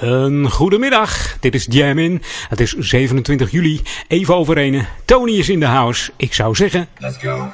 Een goedemiddag, dit is Jamin. Het is 27 juli, even over. Tony is in de house. Ik zou zeggen... Let's go.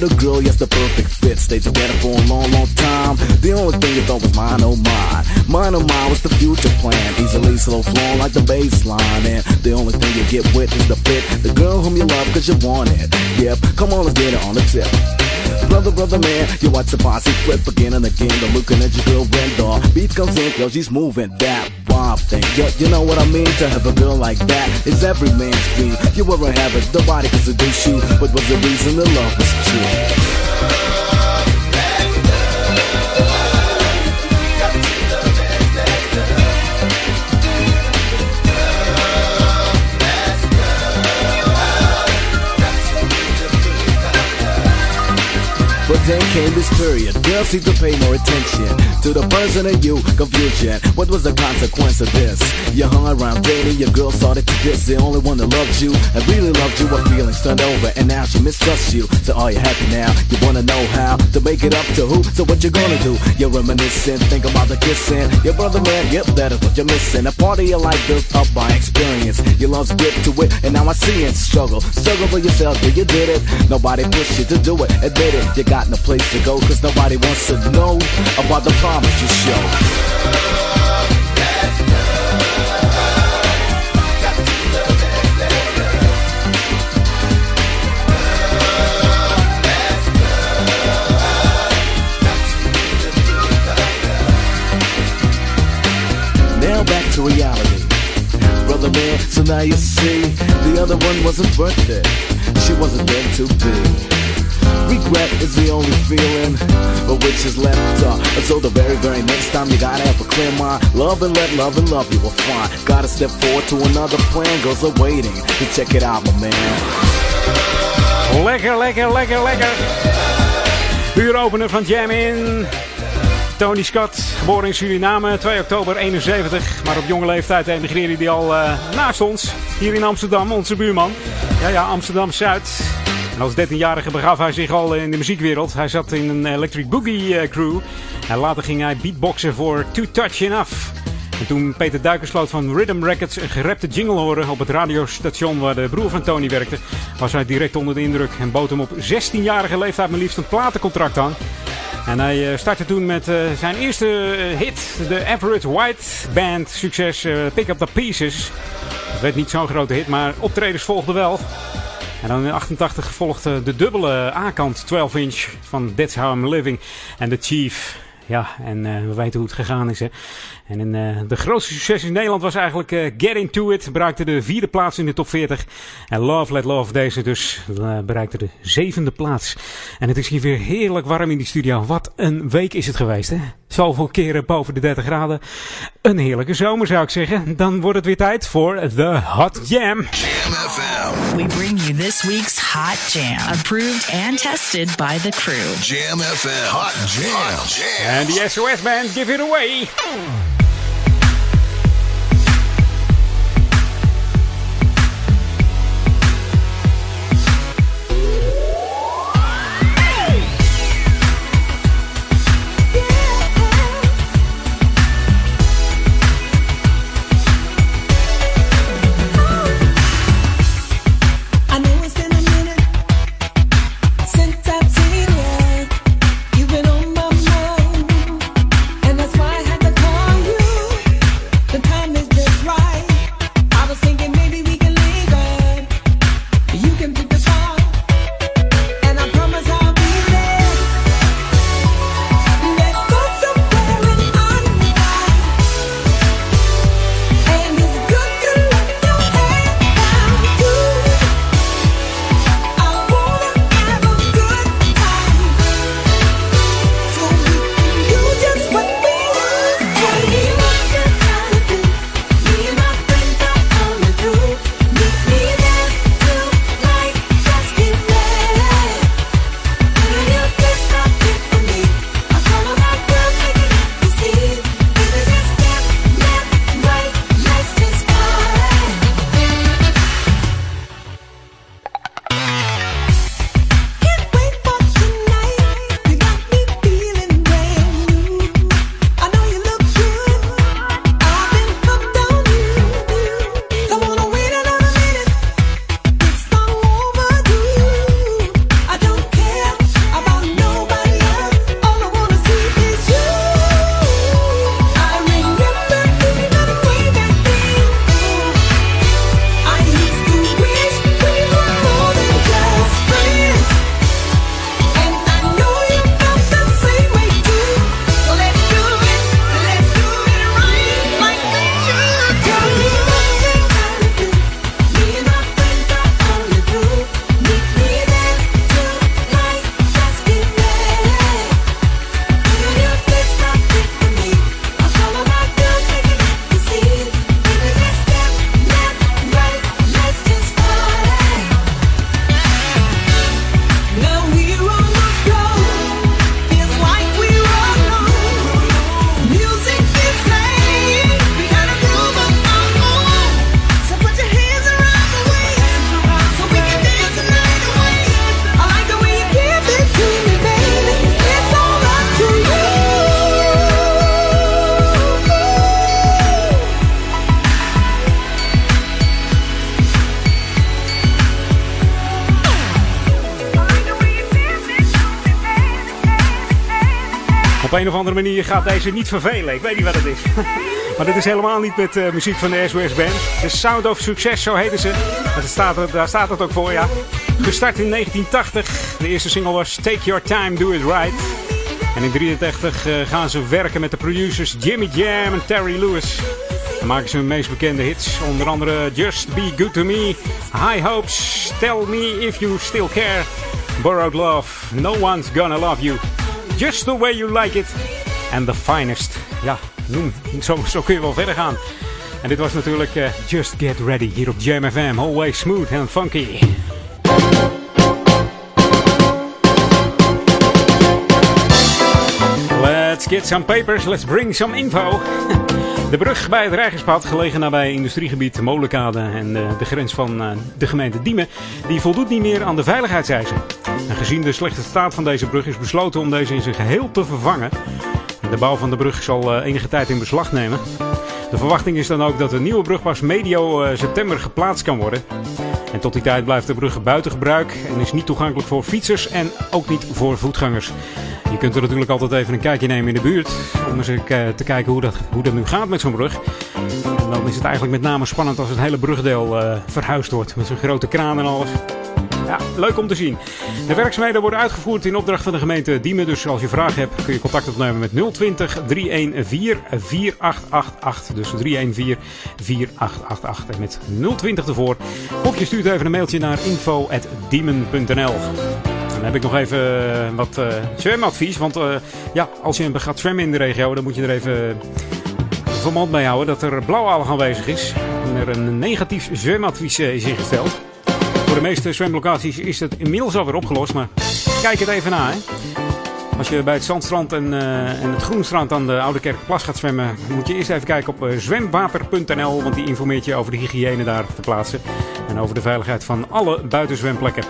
With a girl, yes, the perfect fit. Stayed together for a long, long time. The only thing you thought was mine, oh mine. Mine, oh mine was the future plan. Easily slow flowing like the baseline. And the only thing you get with is the fit. The girl whom you love cause you want it. Yep, come on, let's get it on the tip. Brother, brother, man, you watch the posse flip again and again. The looking at your girl Brenda. Beat comes in, yo, she's moving that bomb thing. Yo, you know what I mean? To have a girl like that is every man's dream. You ever have it, nobody could seduce you. But was the reason the love was true? Then came this period. Girls seem to pay more attention to the person of you. Confusion. What was the consequence of this? You hung around dating, your girl started to diss. The only one that loved you and really loved you. Her feelings turned over, and now she mistrusts you. So are you happy now? You wanna know how to make it up to who? So what you gonna do? You're reminiscing, think about the kissing. Your brother man, yep, that is what you're missing. A party you life built up by experience. Your love's grip to it, and now I see it. Struggle, struggle for yourself, yeah, you did it. Nobody pushed you to do it, admit it. You got got no place to go Cause nobody wants to know about the promise you show. Now back to reality. Brother man, so now you see The other one wasn't worth it. She wasn't meant to be Regret is the only feeling of which is left up. So the very, very next time you gotta have a clear mind. Love and let love and love you will find. Gotta step forward to another plan. Goes awaiting to check it out, my man. Lekker, lekker, lekker, lekker. Uuropener van Jam In. Tony Scott, geboren in Suriname, 2 oktober 71. Maar op jonge leeftijd emigreerde hij al uh, naast ons. Hier in Amsterdam, onze buurman. Ja, ja, Amsterdam-Zuid. Als 13-jarige begaf hij zich al in de muziekwereld. Hij zat in een Electric Boogie eh, crew. En later ging hij beatboxen voor Too Touch Enough. En toen Peter Duikersloot van Rhythm Records een gerapte jingle hoorde op het radiostation waar de broer van Tony werkte, was hij direct onder de indruk en bood hem op 16-jarige leeftijd maar liefst een platencontract aan. En hij eh, startte toen met uh, zijn eerste hit, de Everett White Band succes Pick Up The Pieces. Het werd niet zo'n grote hit, maar optredens volgden wel. En dan in 88 gevolgd de dubbele A-kant 12 inch van That's How I'm Living en The Chief. Ja, en uh, we weten hoe het gegaan is. Hè. En in, uh, de grootste succes in Nederland was eigenlijk uh, Get Into It. Bereikte de vierde plaats in de top 40. En Love Let Love deze dus uh, bereikte de zevende plaats. En het is hier weer heerlijk warm in die studio. Wat een week is het geweest hè. Zoveel keren boven de 30 graden. Een heerlijke zomer zou ik zeggen. Dan wordt het weer tijd voor The Hot Jam. Jam FM. We bring you this week's Hot Jam. Approved and tested by the crew. Jam FM. Hot Jam. Hot Jam. And the SOS Band give it away. Een of andere manier gaat deze niet vervelen. Ik weet niet wat het is. maar dit is helemaal niet met uh, muziek van de SOS Band. The Sound of Success, zo heten ze. Dat staat er, daar staat het ook voor, ja. Gestart in 1980. De eerste single was Take Your Time, Do It Right. En in 1983 uh, gaan ze werken met de producers Jimmy Jam en Terry Lewis. Dan maken ze hun meest bekende hits. Onder andere Just Be Good To Me, High Hopes, Tell Me If You Still Care, Borrowed Love, No One's Gonna Love You, Just The Way You Like It and The Finest. Ja, zo, zo kun je wel verder gaan. En dit was natuurlijk uh, Just Get Ready hier op Jam FM. Always smooth and funky. Let's get some papers, let's bring some info. De brug bij het Rijgerspad, gelegen nabij industriegebied Molenkade en de, de grens van uh, de gemeente Diemen, die voldoet niet meer aan de veiligheidseisen. En gezien de slechte staat van deze brug is besloten om deze in zijn geheel te vervangen. De bouw van de brug zal uh, enige tijd in beslag nemen. De verwachting is dan ook dat de nieuwe brug pas medio september geplaatst kan worden. En tot die tijd blijft de brug buiten gebruik en is niet toegankelijk voor fietsers en ook niet voor voetgangers. Je kunt er natuurlijk altijd even een kijkje nemen in de buurt om eens te kijken hoe dat, hoe dat nu gaat met zo'n brug. En dan is het eigenlijk met name spannend als het hele brugdeel uh, verhuisd wordt met zo'n grote kraan en alles. Ja, leuk om te zien. De werkzaamheden worden uitgevoerd in opdracht van de gemeente Diemen. Dus als je vragen hebt kun je contact opnemen met 020 314 4888. Dus 314 4888 en met 020 ervoor. Of je stuurt even een mailtje naar info.diemen.nl. Dan heb ik nog even wat uh, zwemadvies. Want uh, ja, als je gaat zwemmen in de regio, dan moet je er even vermand bij houden dat er blauwalg aanwezig is. En er een negatief zwemadvies is ingesteld. Voor de meeste zwemlocaties is het inmiddels alweer opgelost, maar kijk het even na. Hè. Als je bij het zandstrand en, uh, en het groenstrand aan de Oude Kerkplas gaat zwemmen, moet je eerst even kijken op zwemwater.nl, want die informeert je over de hygiëne daar te plaatsen en over de veiligheid van alle buitenzwemplekken.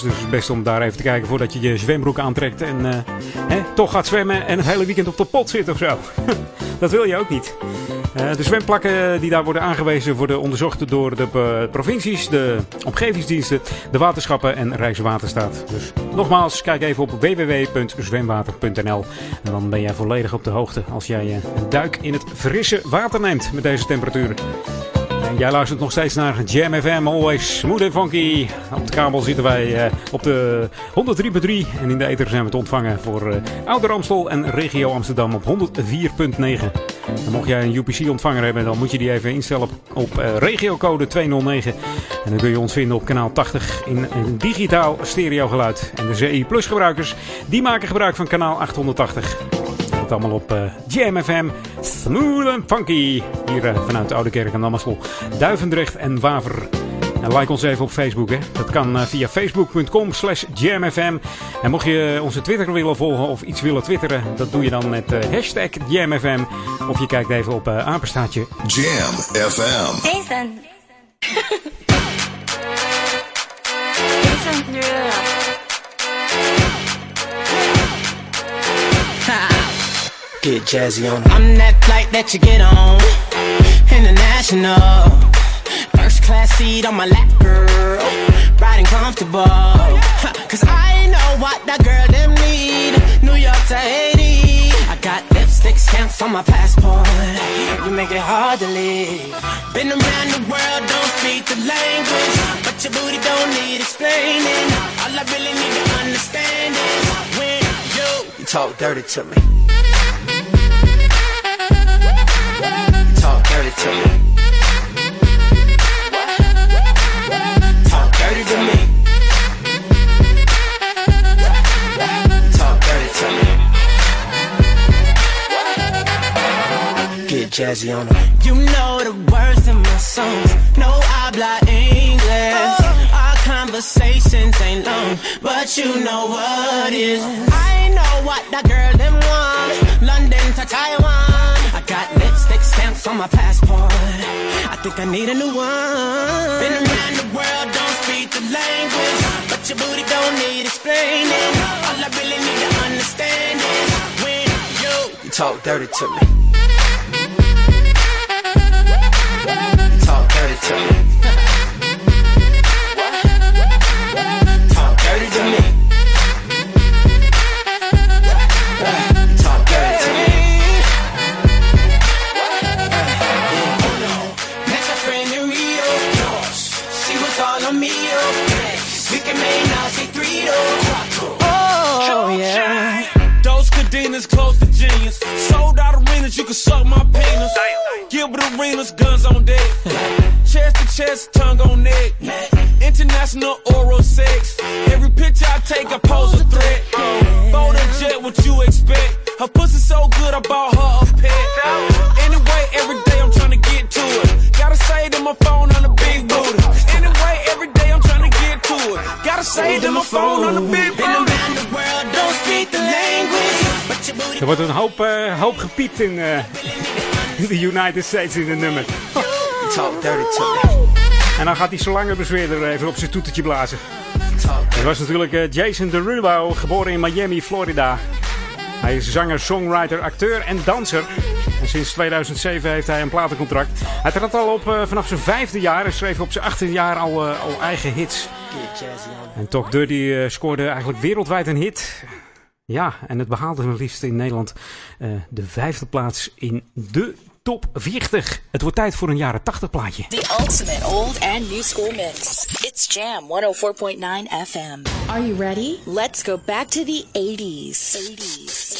Dus het beste om daar even te kijken voordat je je zwembroek aantrekt en uh, hè, toch gaat zwemmen en het hele weekend op de pot zit of zo. Dat wil je ook niet. Uh, de zwemplakken die daar worden aangewezen worden onderzocht door de uh, provincies, de omgevingsdiensten, de waterschappen en Rijkswaterstaat. Dus nogmaals, kijk even op www.zwemwater.nl en dan ben jij volledig op de hoogte als jij een duik in het frisse water neemt met deze temperaturen. Jij luistert nog steeds naar Jam FM, always smooth en funky. Op de kabel zitten wij uh, op de 103.3 en in de ether zijn we te ontvangen voor uh, Ouder Amstel en Regio Amsterdam op 104.9. En mocht jij een UPC-ontvanger hebben, dan moet je die even instellen op, uh, regiocode 209. En dan kun je ons vinden op kanaal 80 in een digitaal stereogeluid. En de CI Plus gebruikers, die maken gebruik van kanaal 880 het allemaal op uh, Jam FM. Smooth and funky. Hier uh, vanuit de Oude Kerk en Amstel. Duivendrecht en Waver. En like ons even op Facebook. Hè. Dat kan uh, via facebook.com slash jamfm. En mocht je onze Twitter willen volgen of iets willen twitteren. Dat doe je dan met hashtag jamfm. Of je kijkt even op apenstaatje Jam FM. Jason. Jason. Get jazzy on. I'm that flight that you get on. International. First class seat on my lap, girl. Riding comfortable. Cause I know what that girl them need. New York to Haiti. I got lipstick stamps on my passport. You make it hard to leave. Been around the world, don't speak the language. But your booty don't need explaining. All I really need to understand is when you, you talk dirty to me. To me. Talk dirty to me. Talk dirty to me. Get jazzy on them. You know the words in my songs. No I habla English. Oh. Our conversations ain't long, but you know what is. Oh. I know what that girl them want. London to Taiwan. I got lipstick stamps on my passport. I think I need a new one. Been around the world, don't speak the language. But your booty don't need explaining. All I really need to understand is when you, you talk dirty to me. Talk dirty to me. Talk dirty to me. Shooters, guns on deck. chest to chest, tongue on neck. International oral sex. Every picture I take, I pose a threat. Bold and jet, what you expect? Her pussy so good, I bought her a pet. Anyway, every day I'm trying to get to it. Gotta say to my phone on the big booty. Anyway, every day I'm trying to get to it. Gotta say to my phone on the big booty. Er wordt een hoop, uh, hoop gepiept in, uh, in de United States in de nummer. Talk dirty to me. En dan gaat die slangenbezweerder even op zijn toetertje blazen. Dat was natuurlijk uh, Jason Derulo, geboren in Miami, Florida. Hij is zanger, songwriter, acteur en danser. En sinds 2007 heeft hij een platencontract. Hij trad al op uh, vanaf zijn vijfde jaar en schreef op zijn achttiende jaar al, uh, al eigen hits. En toch Dirty uh, scoorde eigenlijk wereldwijd een hit. Ja, en het behaalde hem liefst in Nederland de vijfde plaats in de top 40. Het wordt tijd voor een jaren 80 plaatje. The ultimate old and new school mix. It's Jam 104.9 FM. Are you ready? Let's go back to the 80s. 80s.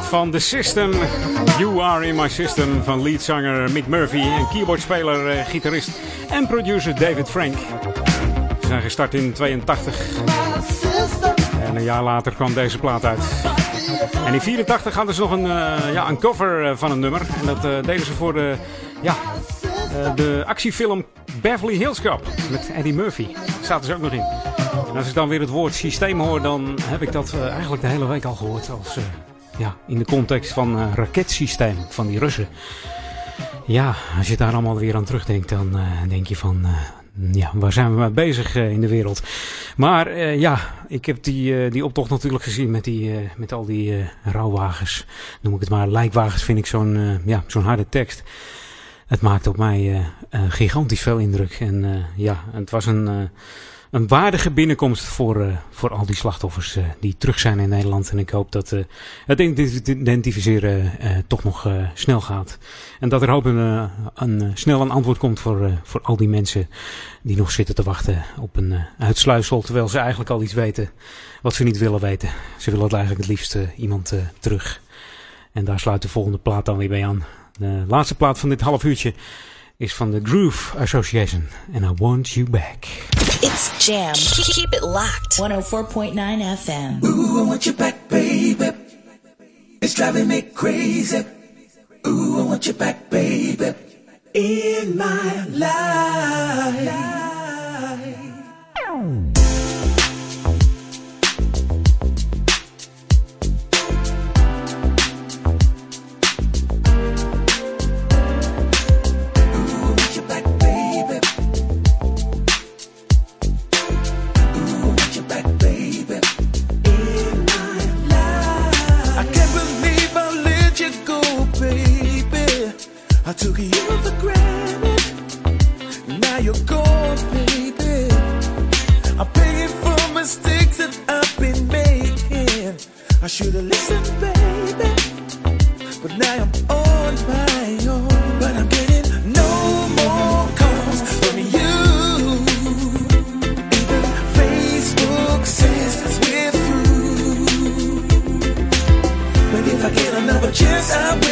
Van The System. You Are In My System van leadzanger Mick Murphy en keyboardspeler, eh, gitarist en producer David Frank. Ze zijn gestart in 82 en een jaar later kwam deze plaat uit. En in 84 hadden ze nog een, uh, ja, een cover eh, van een nummer. En dat deden ze voor de, ja, de actiefilm Beverly Hills Cop met Eddie Murphy. Daar zaten ze ook nog in. En als ik dan weer het woord systeem hoor, dan heb ik dat eigenlijk de hele week al gehoord als ja, in de context van uh, raketsysteem van die Russen. Ja, als je daar allemaal weer aan terugdenkt, dan uh, denk je van, uh, ja, waar zijn we mee bezig in de wereld? Maar ja, ik heb die, die optocht natuurlijk gezien met, die, met al die rouwwagens. Noem ik het maar, lijkwagens vind ik zo'n ja, zo'n harde tekst. Het maakt op mij gigantisch veel indruk. En ja, het was een een waardige binnenkomst voor, uh, voor al die slachtoffers uh, die terug zijn in Nederland. En ik hoop dat uh, het identificeren toch nog snel gaat. En dat er hoop een, snel een antwoord komt voor, voor al die mensen die nog zitten te wachten op een uitsluitsel. Terwijl ze eigenlijk al iets weten wat ze niet willen weten. Ze willen het eigenlijk het liefst iemand terug. En daar sluit de volgende plaat dan weer bij aan. De laatste plaat van dit half uurtje is van de Groove Association. And I Want You Back. It's Jam. Keep it locked. 104.9 FM. Ooh, I want you back, baby. It's driving me crazy. Ooh, I want you back, baby. In my life. Took you for granted. Now you're gone, baby. I'm paying for mistakes that I've been making. I should have listened, baby. But now I'm on my own. But I'm getting no more calls from you. Even Facebook says we're through. But if I get another chance, I will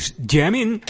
is Jam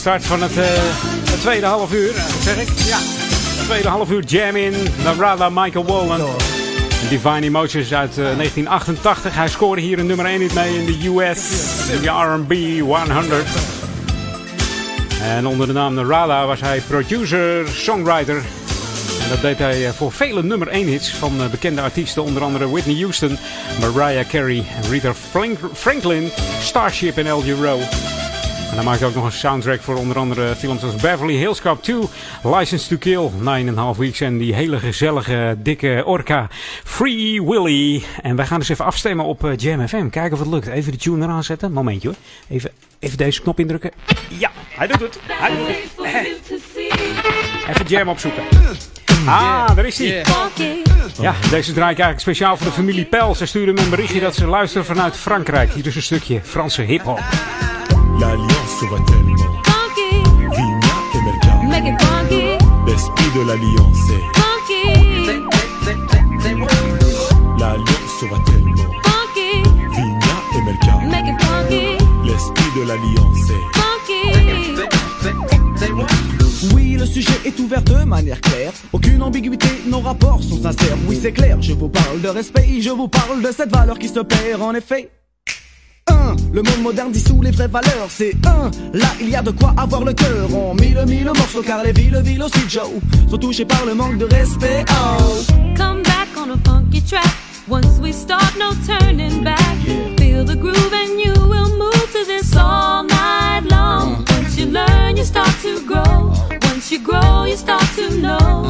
start van het, uh, het tweede half uur, zeg ik. Ja, het tweede half uur jam in. Narada Michael Wallen. Divine Emotions uit uh, 1988. Hij scoorde hier een nummer 1 hit mee in de US. In de R&B 100. En onder de naam Narada was hij producer, songwriter. Dat deed hij voor vele nummer 1 hits van bekende artiesten. Onder andere Whitney Houston, Mariah Carey, Rita Franklin, Starship en L.G. Rowe. En dan maakt hij ook nog een soundtrack voor onder andere films als Beverly Hills Cop 2, License to Kill, 9,5 Weeks en die hele gezellige, dikke orka Free Willy. En wij gaan dus even afstemmen op uh, Jam FM. Kijken of het lukt. Even de tune eraan zetten. Momentje hoor. Even, even deze knop indrukken. Ja, hij doet het. Hij doet het. Even Jam opzoeken. Ah, daar is hij. Ja, deze draai ik eigenlijk speciaal voor de familie Pel. Ze sturen me een berichtje dat ze luisteren vanuit Frankrijk. Hier is een stukje Franse hip-hop. L'alliance va tellement funky. Vigna et Merca. Make it funky. L'esprit de l'alliance. Funky. L'alliance va tellement funky. Vigna et Merca. Make it funky. L'esprit de l'alliance. Funky. Oui, le sujet est ouvert de manière claire. Aucune ambiguïté, nos rapports sont sincères. Oui, c'est clair, je vous parle de respect, je vous parle de cette valeur qui se perd en effet. Le monde moderne dissout les vraies valeurs, c'est un. Là, il y a de quoi avoir le cœur. On mille, mille morceaux car les villes, villes aussi, Joe, sont touchées par le manque de respect. Oh. Come back on a funky track. Once we start, no turning back. Feel the groove and you will move to this all night long. Once you learn, you start to grow. Once you grow, you start to know.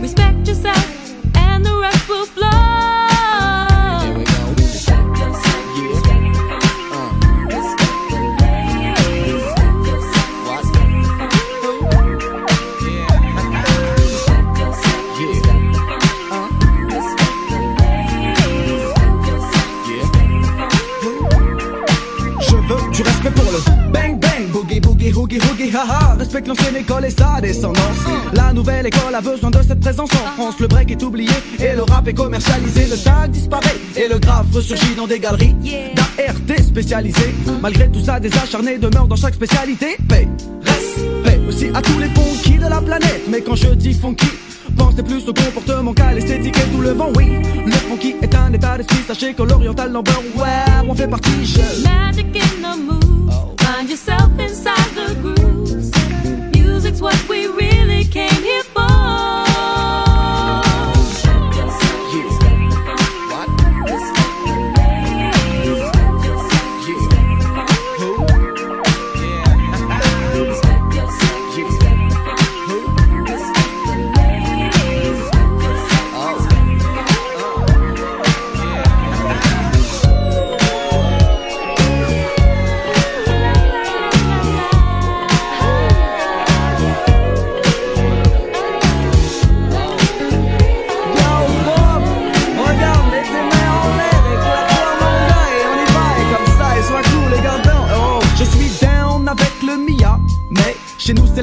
Respect yourself, and the rest will flow. Haha Respecte l'ancienne école et sa descendance La nouvelle école a besoin de cette présence en France Le break est oublié et le rap est commercialisé Le tag disparaît et le graphe ressurgit dans des galeries D'ART spécialisé Malgré tout ça des acharnés demeurent dans chaque spécialité Paix, respect aussi à tous les funky de la planète Mais quand je dis funky Pensez plus au comportement qu'à l'esthétique et tout le vent, oui. Le funky est un état d'esprit, sachez que l'oriental number, ouais, on fait partie, je. Magic in the mood. Find yourself inside the grooves. What we really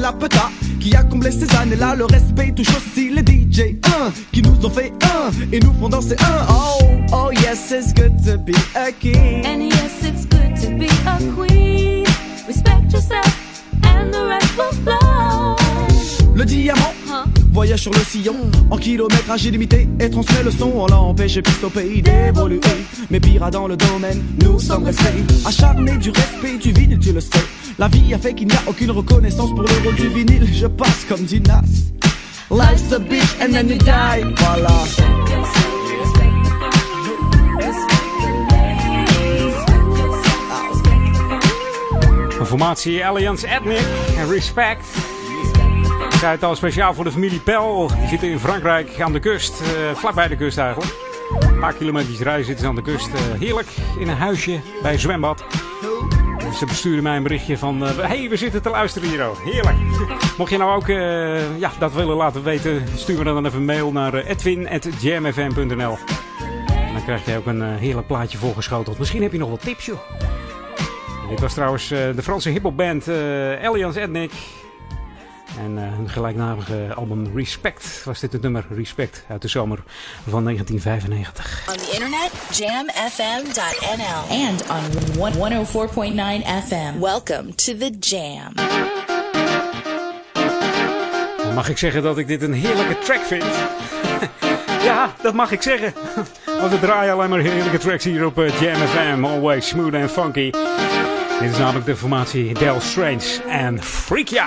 la peta qui a comblé ces années-là. Le respect touche aussi les DJ un Qui nous ont fait un et nous font danser un. Oh, oh yes it's good to be a king. And yes it's good to be a queen. Respect yourself and the rest will flow Le diamant. Voyage sur le sillon. En kilométrage illimité Et transmet le son On l'a empêché plus au pays d'évoluer. Mais pire dans le domaine Nous sommes restés. Acharnés du respect du vinyle tu le sais La vie a fait qu'il n'y a aucune reconnaissance Pour le rôle du vinyle. Je passe comme Dinas Life's a bitch and then you die. Voilà. Een formatie Alliance Ethnic en Respect. Het al speciaal voor de familie Pel. Die zitten in Frankrijk aan de kust. Uh, vlakbij de kust eigenlijk. Een paar kilometers rijden zitten ze aan de kust. Uh, heerlijk in een huisje bij een zwembad. Ze besturen mij een berichtje van... Hé, uh, hey, we zitten te luisteren hier ook. Heerlijk. Mocht je nou ook ja, dat willen laten weten... stuur me dan even een mail naar edwin.jamfm.nl Dan krijg je ook een heerlijk plaatje voorgeschoteld. Misschien heb je nog wat tips, joh. Dit was trouwens de Franse hiphopband Alliance Ethnic... En uh, hun gelijknamige album Respect was dit het nummer Respect uit de zomer van 1995. On the internet, jamfm.nl and on 104.9 FM. Welcome to the Jam. Mag ik zeggen dat ik dit een heerlijke track vind? ja, dat mag ik zeggen. Want we draaien alleen maar heerlijke tracks hier op uh, Jam FM. Always smooth and funky. Dit is namelijk de formatie Del Strange en Freakia.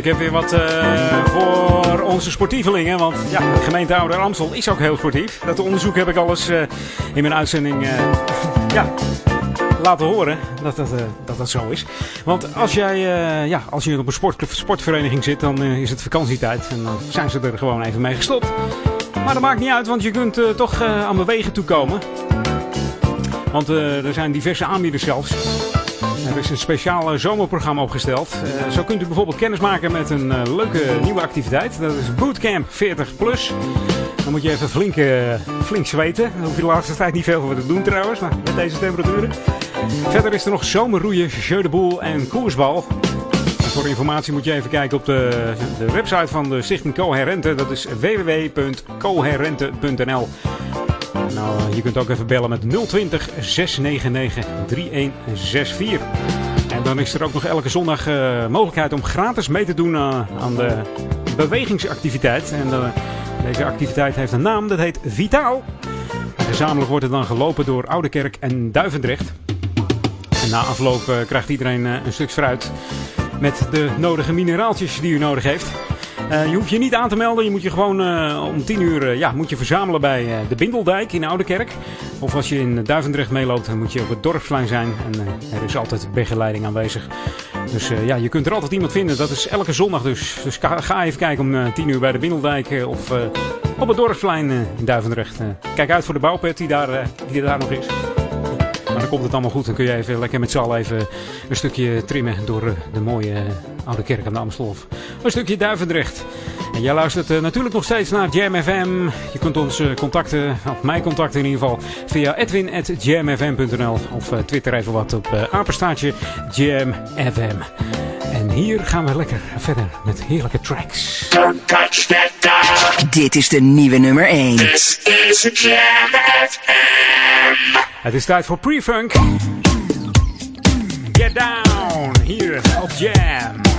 Ik heb weer wat uh, voor onze sportievelingen. Want ja, gemeente Ouder Amstel is ook heel sportief. Dat onderzoek heb ik alles uh, in mijn uitzending uh, ja, laten horen dat dat, dat, dat zo is. Want als, jij, ja, als je op een sport, sportvereniging zit, dan is het vakantietijd. En dan zijn ze er gewoon even mee gestopt. Maar dat maakt niet uit, want je kunt toch aan bewegen toekomen. Want er zijn diverse aanbieders zelfs. Is een speciaal zomerprogramma opgesteld. Uh, zo kunt u bijvoorbeeld kennis maken met een uh, leuke nieuwe activiteit. Dat is Bootcamp 40 Plus. Dan moet je even flink, flink zweten. Dan hoef je de laatste tijd niet veel voor te doen trouwens, maar met deze temperaturen. Verder is er nog zomerroeien, jeu de boel en koersbal. voor informatie moet je even kijken op de, de website van de Stichting Coherente. Dat is www.coherente.nl. Nou, je kunt ook even bellen met 020 699 3164. En dan is er ook nog elke zondag uh, mogelijkheid om gratis mee te doen uh, aan de bewegingsactiviteit. En deze activiteit heeft een naam, dat heet Vitaal. Gezamenlijk wordt het dan gelopen door Oudekerk en Duivendrecht. En na afloop krijgt iedereen een stuk fruit met de nodige mineraaltjes die u nodig heeft. Uh, je hoeft je niet aan te melden. Je moet je gewoon uh, om 10 uur uh, ja, moet je verzamelen bij de Bindeldijk in Oudekerk. Of als je in Duivendrecht meeloopt, dan moet je op het dorpsplein zijn. En er is altijd begeleiding aanwezig. Dus ja, je kunt er altijd iemand vinden. Dat is elke zondag dus. Dus ga, ga even kijken om 10 uur bij de Bindeldijk of op het dorpsplein in Duivendrecht. kijk uit voor de bouwpet die daar, die daar nog is. Maar dan komt het allemaal goed. Dan kun je even lekker met z'n allen even een stukje trimmen door de mooie Oude Kerk aan de Amstelhof. Een stukje Duivendrecht. En jij luistert uh, natuurlijk nog steeds naar Jam FM. Je kunt ons contacten, of mij contacten in ieder geval, via edwin.jamfm.nl of twitter even wat op apenstaartje Jam FM. En hier gaan we lekker verder met heerlijke tracks. Don't touch that dial. Dit is de nieuwe nummer 1. This is Jam FM. Het is tijd voor pre-funk. Get down hier op Jam.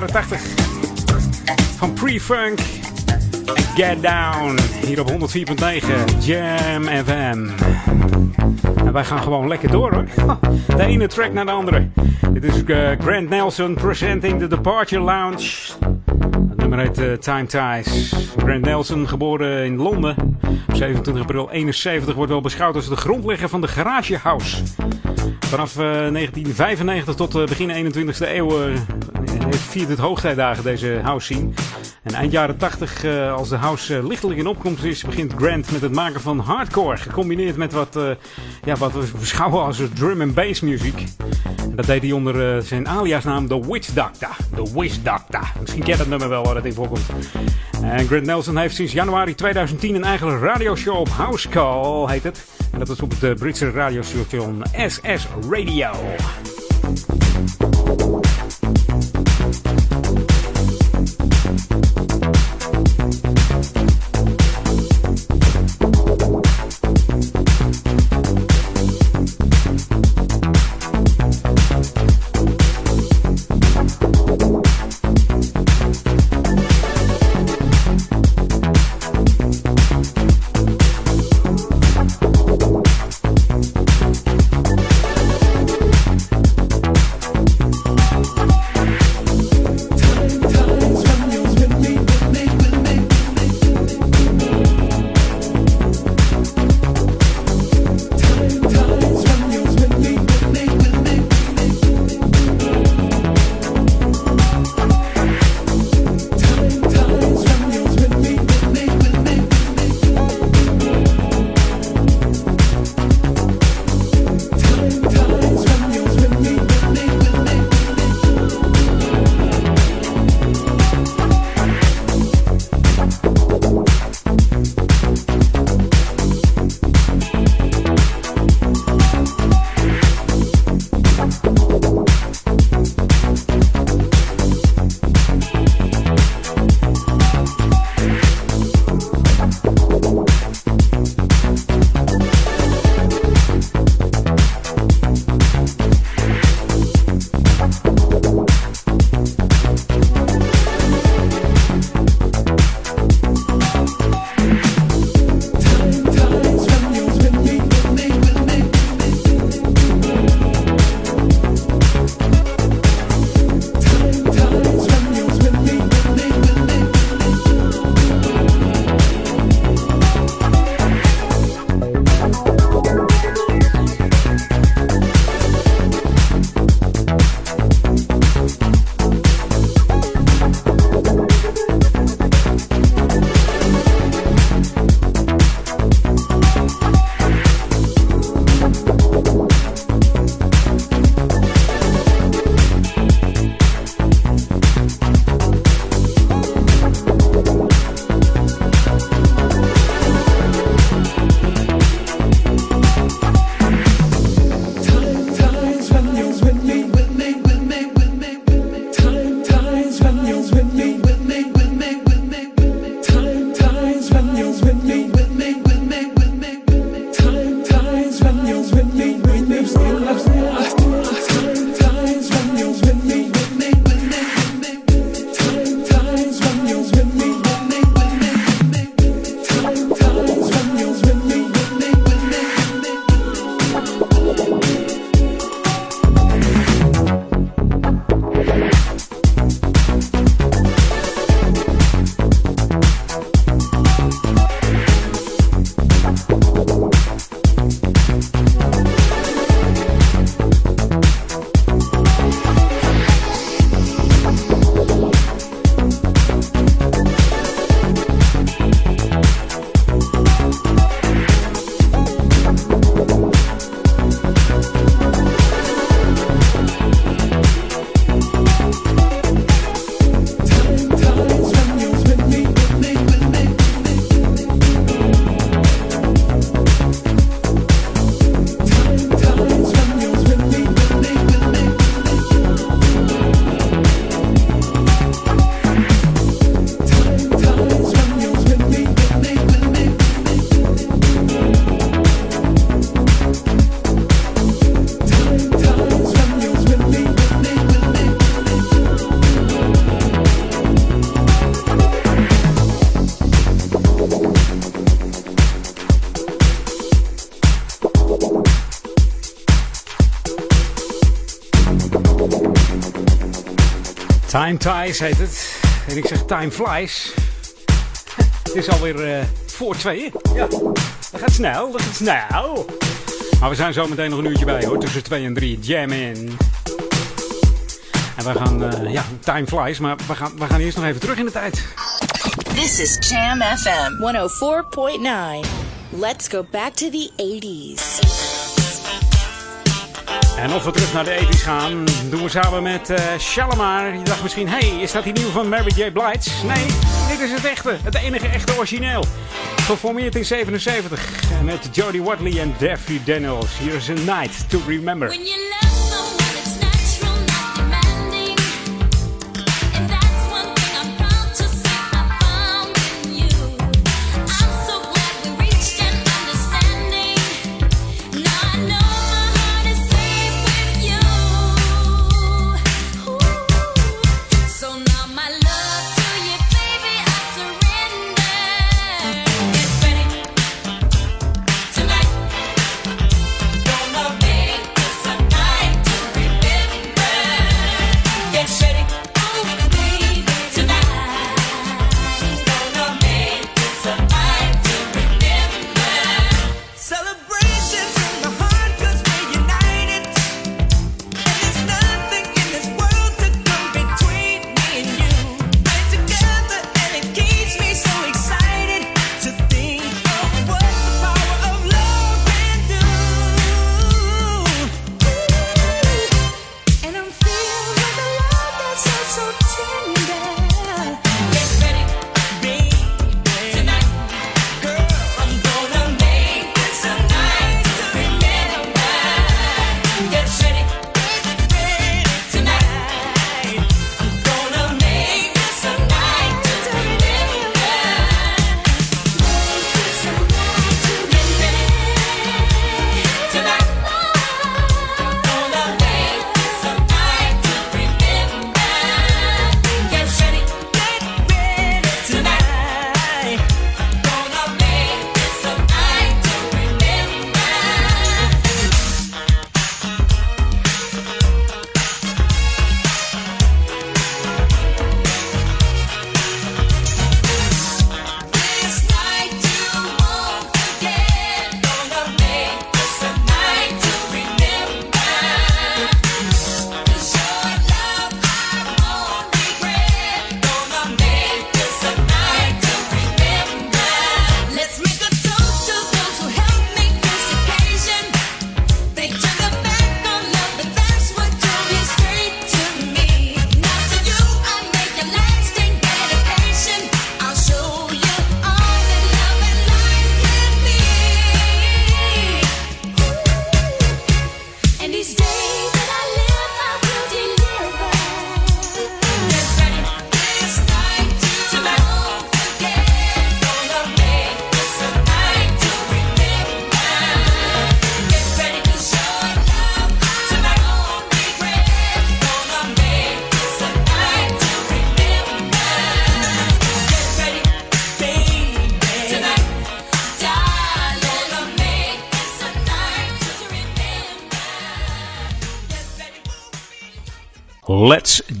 Jaren 80 van pre-funk Get Down hier op 104.9 Jam FM. En wij gaan gewoon lekker door hoor. De ene track naar de andere. Dit is uh, Grant Nelson presenting the Departure Lounge. Het nummer heet uh, Time Ties. Grant Nelson, geboren in Londen. 27 april 71 wordt wel beschouwd als de grondlegger van de Garage House. Vanaf uh, 1995 tot begin 21e eeuw viert het hoogtijdagen deze house scene. En eind jaren 80, uh, als de house uh, lichtelijk in opkomst is, begint Grant met het maken van hardcore. Gecombineerd met wat, uh, ja, wat we beschouwen als drum en bass muziek. En dat deed hij onder zijn aliasnaam The Witch Doctor. The Witch Doctor. Misschien kent dat nummer wel waar het in voorkomt. En Grant Nelson heeft sinds januari 2010 een eigen radioshow op House Call, heet het. En dat is op het Britse radiostation SS Radio. Time Ties heet het. En ik zeg Time Flies. Het is alweer uh, voor tweeën. Ja, dat gaat snel, dat gaat snel. Maar we zijn zo meteen nog een uurtje bij hoor. Tussen 2 en 3. Jam in. En we gaan, uh, ja, time flies. Maar we gaan, we gaan eerst nog even terug in de tijd. This is Jam FM 104.9. Let's go back to the 80s. En of we terug naar de 80's gaan, doen we samen met uh, Shalimar. Je dacht misschien, hey, is dat die nieuw van Mary J. Blige? Nee, dit is het echte, het enige echte origineel. Geformeerd in 77 met Jodie Watley en Daffy Daniels. Here's a night to remember.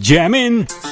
Jam in.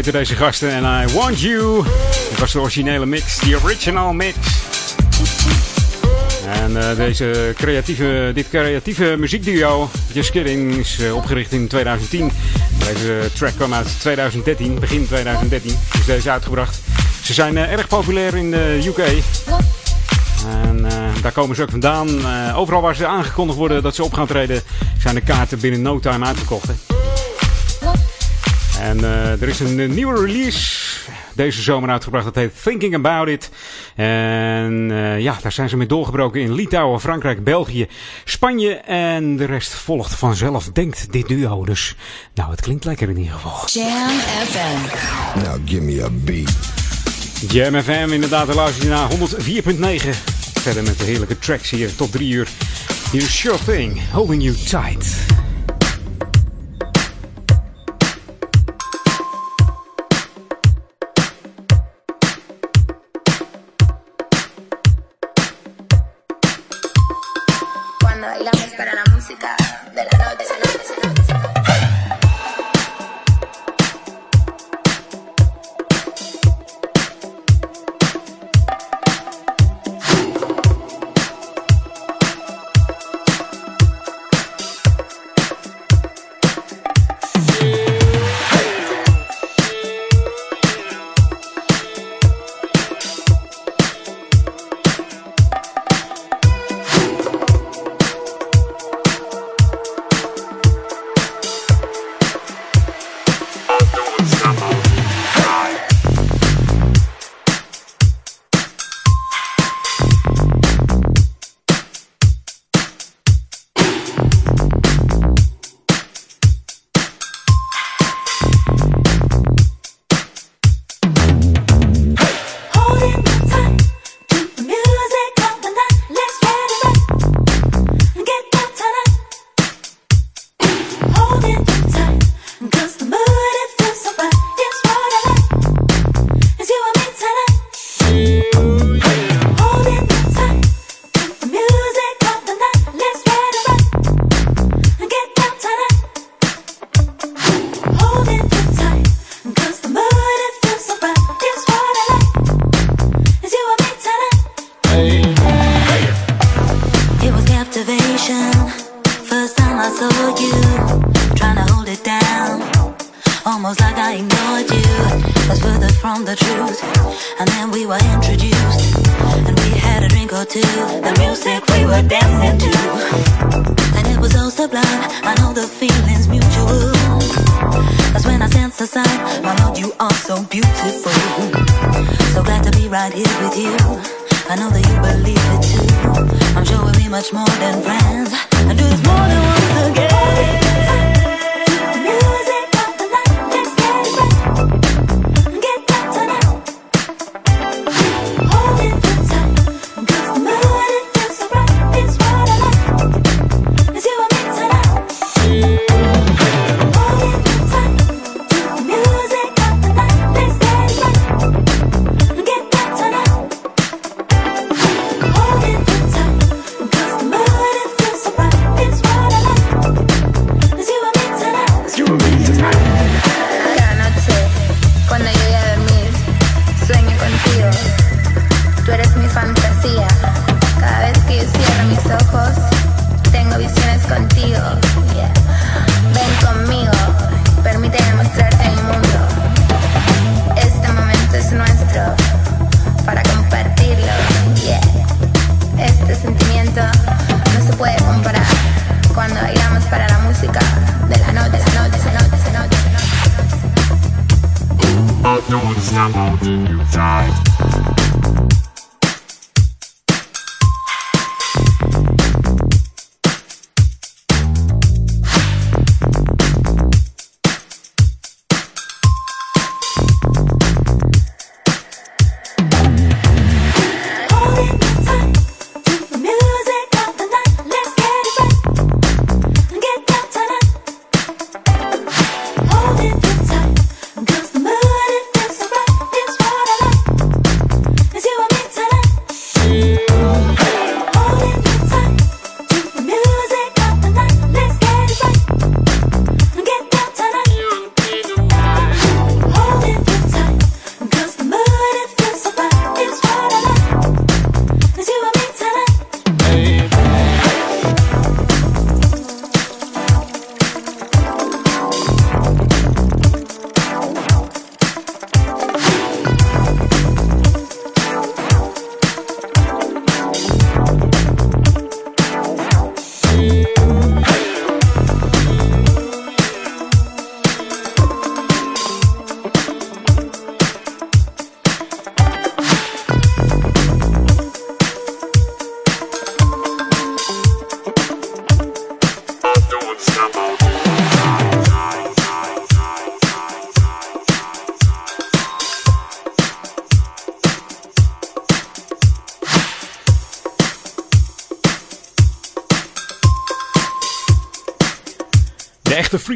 Heette deze gasten en I want you. Dat was de originele mix, de original mix. En uh, deze creatieve, dit creatieve muziekduo, Just Kidding, is uh, opgericht in 2010. Deze track kwam uit 2013, begin 2013 is deze uitgebracht. Ze zijn uh, erg populair in de UK. En daar komen ze ook vandaan. overal waar ze aangekondigd worden dat ze op gaan treden, zijn de kaarten binnen no time uitverkocht. En er is een nieuwe release deze zomer uitgebracht. Dat heet Thinking About It. En uh, ja, daar zijn ze mee doorgebroken in Litouwen, Frankrijk, België, Spanje. En de rest volgt vanzelf, denkt dit duo. Dus nou, het klinkt lekker in ieder geval. Jam FM. Now give me a beat. Jam FM, inderdaad, de luister je naar 104.9. Verder met de heerlijke tracks hier tot drie uur. Hier is Sure Thing, Holding You Tight.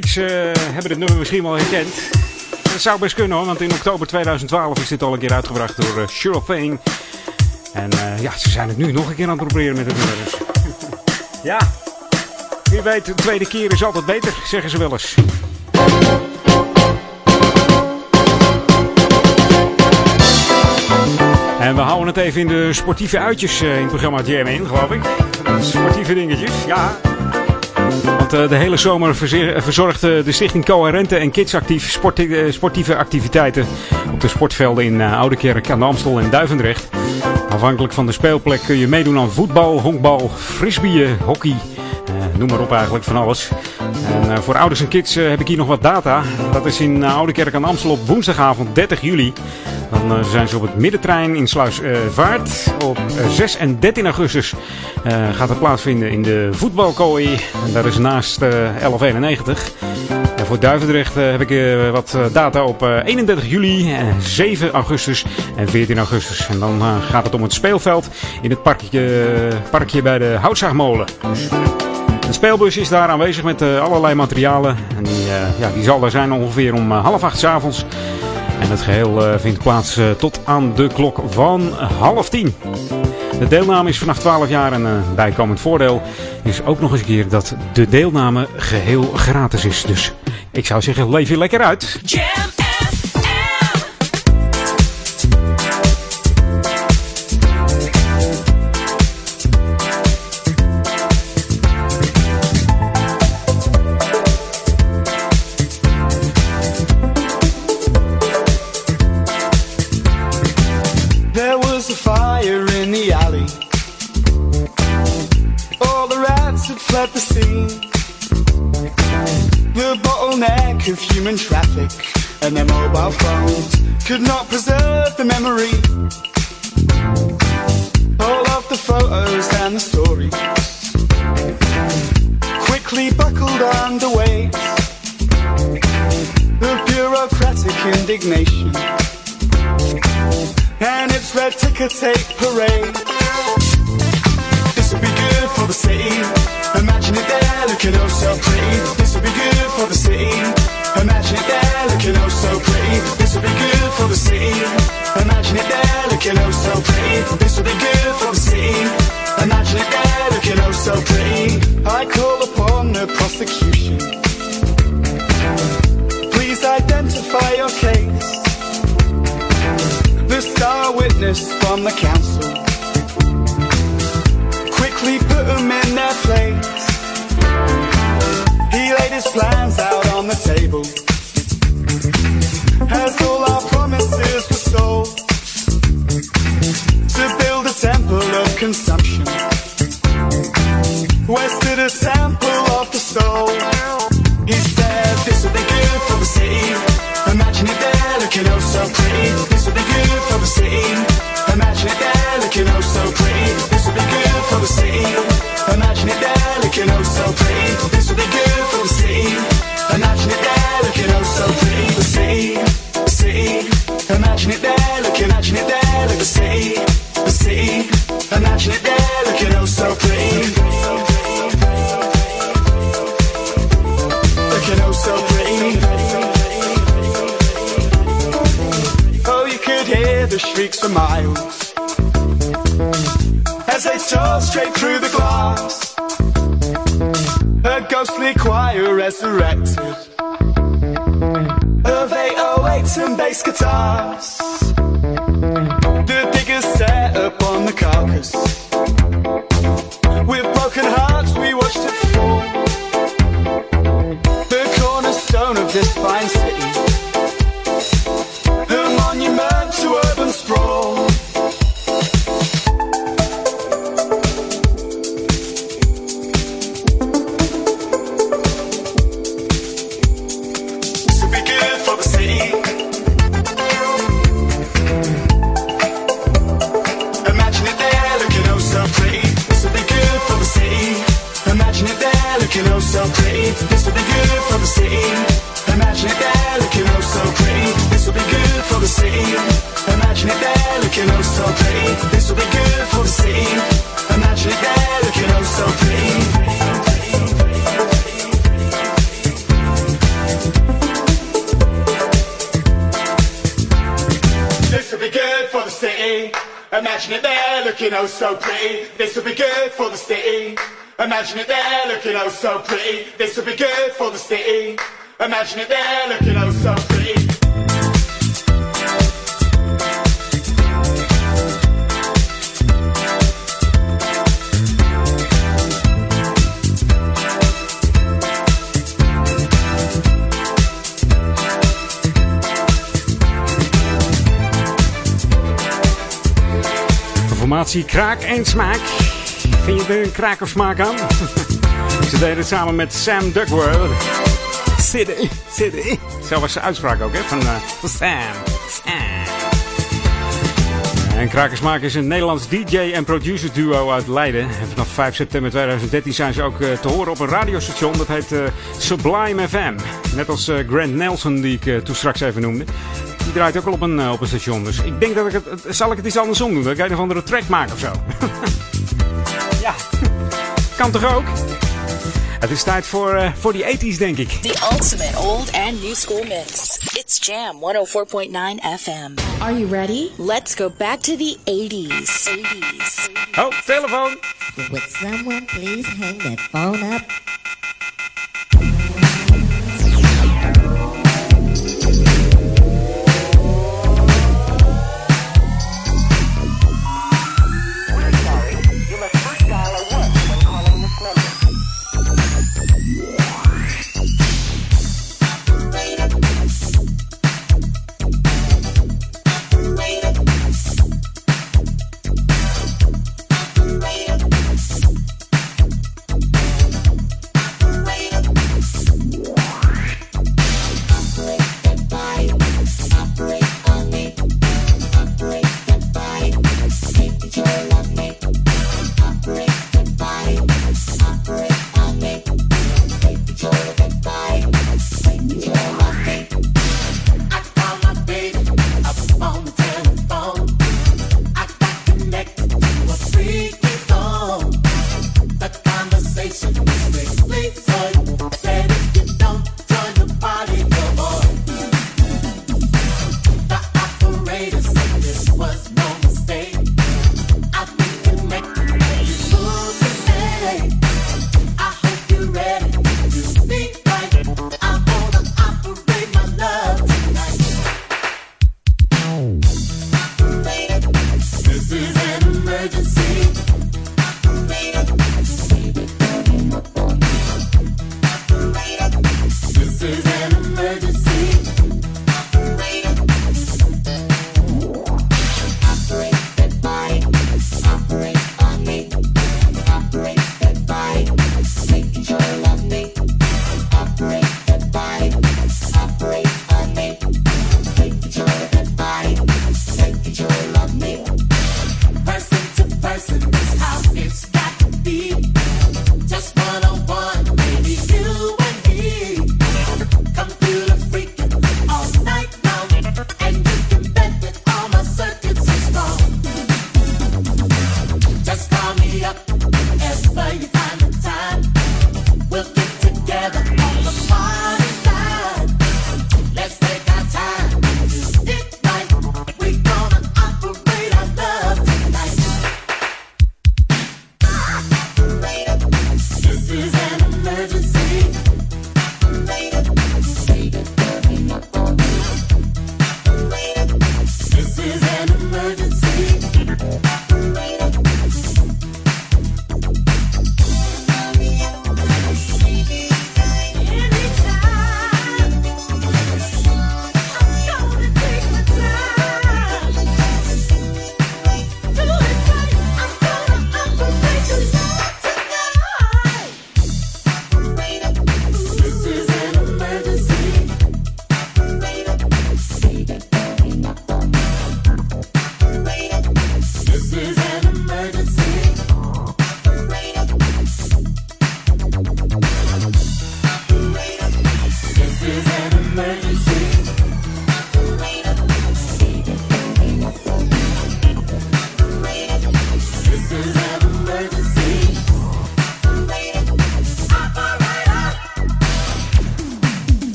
Freaks uh, hebben dit nummer misschien wel herkend. Dat zou best kunnen hoor, want in oktober 2012 is dit al een keer uitgebracht door uh, Cheryl Fane. En uh, ja, ze zijn het nu nog een keer aan het proberen met het nummer. Dus. ja, wie weet, de tweede keer is altijd beter, zeggen ze wel eens. En we houden het even in de sportieve uitjes in het programma Jam in, geloof ik. Sportieve dingetjes, ja. Want uh, de hele zomer verzorgt de Stichting Coherente en Kids actief sport, sportieve activiteiten op de sportvelden in Oudekerk aan de Amstel en Duivendrecht. Afhankelijk van de speelplek kun je meedoen aan voetbal, honkbal, frisbeeën, hockey, noem maar op eigenlijk van alles. En voor ouders en kids heb ik hier nog wat data. Dat is in Oudekerk aan de Amstel op woensdagavond 30 juli. Dan zijn ze op het middentrein in Sluisvaart. Op 6 en 13 augustus gaat het plaatsvinden in de voetbalkooi. En dat is naast 1191. En voor Duivendrecht heb ik wat data op 31 juli, 7 augustus en 14 augustus. En dan gaat het om het speelveld in het parkje, parkje bij de Houtzaagmolen. De speelbus is daar aanwezig met allerlei materialen. En die, ja, die zal er zijn ongeveer om half acht s avonds. En het geheel vindt plaats tot aan de klok van half tien. De deelname is vanaf 12 jaar en een bijkomend voordeel is ook nog eens een keer dat de deelname geheel gratis is. Dus ik zou zeggen, leef je lekker uit. Jam could not preserve the memory. Smaak. Vind je er een kraak of smaak aan? Ze deden het samen met Sam Duckworth. City, City. Zo was zijn uitspraak ook, hè? Van, uh, van Sam. Sam. En Krakersmaak is een Nederlands DJ en producer duo uit Leiden. En vanaf 5 september 2013 zijn ze ook uh, te horen op een radiostation. Dat heet uh, Sublime FM. Net als Grant Nelson, die ik toen straks even noemde. Die draait ook al op een, op een station. Dus ik denk dat ik het. Zal ik het iets andersom doen? Dat ik een of andere track maak of zo? ja. Kan toch ook? Het is tijd voor, uh, voor die 80s, denk ik. The ultimate old and new school mix. It's Jam 104.9 FM. Are you ready? Let's go back to the 80s. 80s. Oh, telefoon. Would someone please hang that phone up?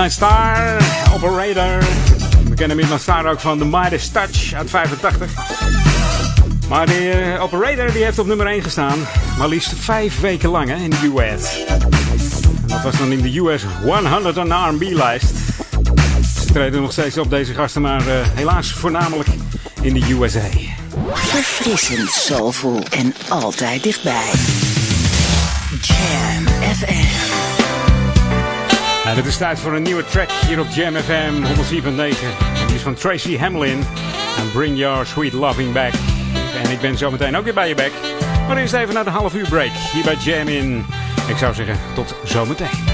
Midnight Star, Operator. We kennen Midnight Star ook van The Midas Touch uit 85. Maar de uh, Operator die heeft op nummer 1 gestaan. Maar liefst vijf weken lang in de US. En dat was dan in de US 100 R&B lijst. Ze treden nog steeds op deze gasten, maar uh, helaas voornamelijk in de USA. Verfrissend, soulful en altijd dichtbij. Jam FM. En het is tijd voor een nieuwe track hier op Jam FM 104.9. Die is van Tracy Hamlin. En Bring Your Sweet Loving Back. En ik ben zometeen ook weer bij je back. Maar eerst even naar de half uur break hier bij Jam in. Ik zou zeggen, tot zometeen.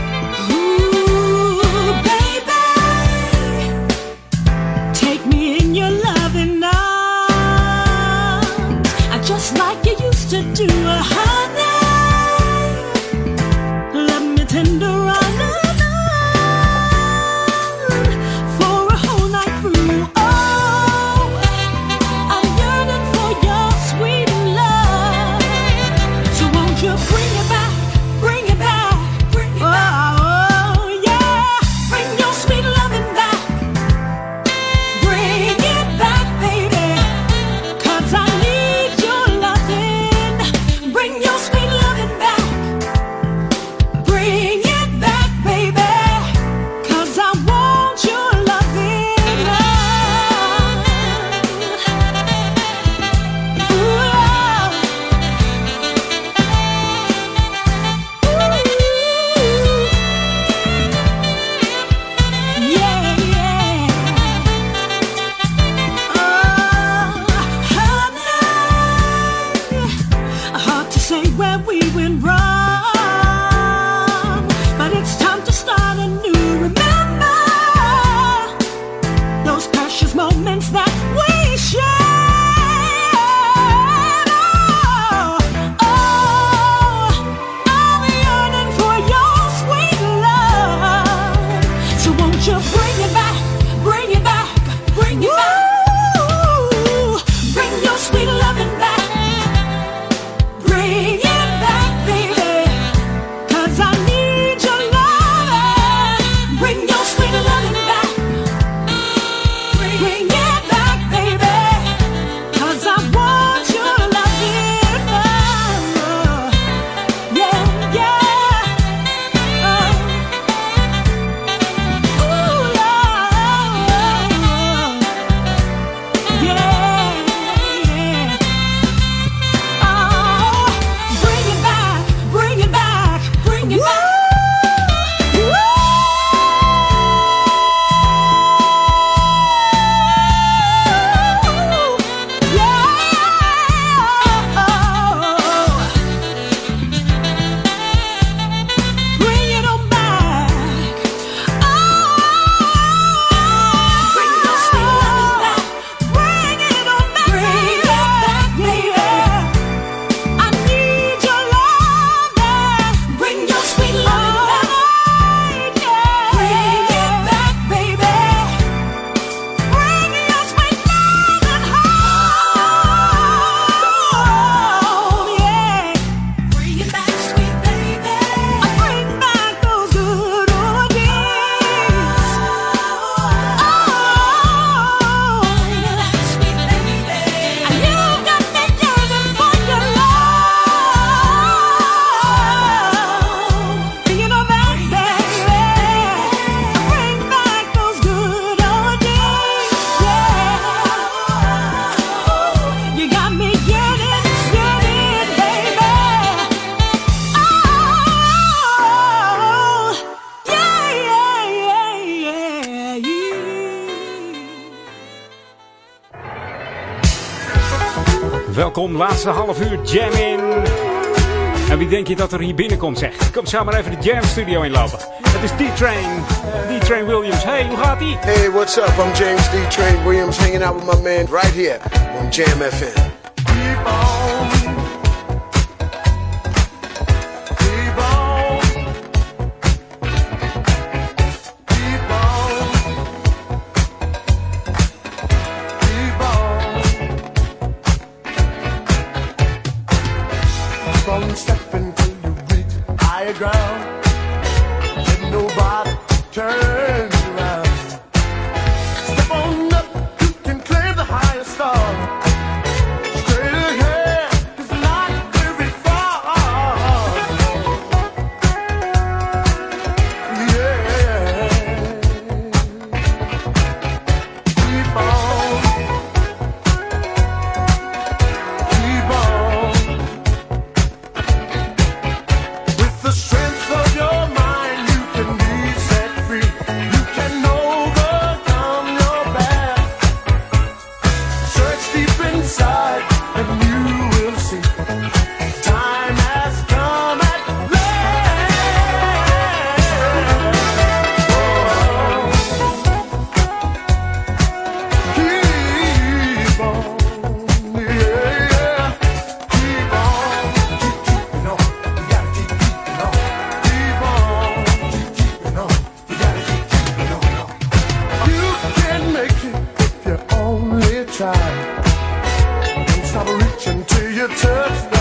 Laatste half uur jam in. En wie denk je dat er hier binnenkomt, zeg? Kom maar even de Jam Studio inlopen. Het is D-Train. D-Train Williams. Hey, hoe gaat ie? Hey, what's up? I'm James D-Train Williams hanging out with my man right here on Jam FM. just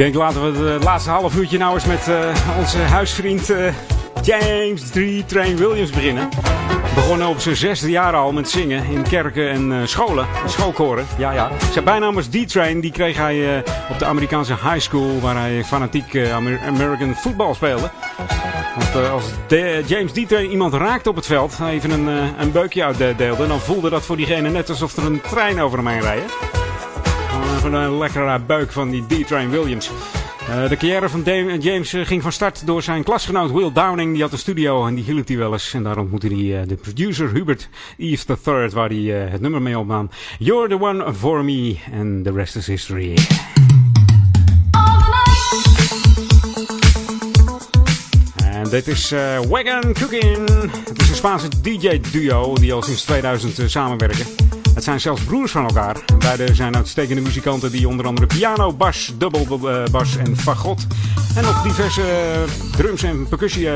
denk laten we het laatste half uurtje nou eens met onze huisvriend James 3 Train Williams beginnen. Begonnen op zijn zesde jaar al met zingen in kerken en scholen, schoolkoren. Ja, ja. Zijn bijnaam was D-Train. Die kreeg hij op de Amerikaanse high school waar hij fanatiek American football speelde. Als James D-Train iemand raakte op het veld, even een, een beukje uitdeelde, dan voelde dat voor diegene net alsof er een trein over hem heen rijdt. Een lekkere buik van die D-Train Williams. Uh, de carrière van James uh, ging van start door zijn klasgenoot Will Downing. Die had een studio en die hielp hij wel eens. En daar ontmoette hij de producer Hubert Eve III, waar hij het nummer mee opnam. You're the one for me. And the rest is history. En dit is Wagon Cooking. Het is een Spaanse DJ-duo die al sinds 2000 samenwerken. Het zijn zelfs broers van elkaar. Beide zijn uitstekende muzikanten die onder andere piano, bas, dubbelbas en fagot. En nog diverse drums en percussie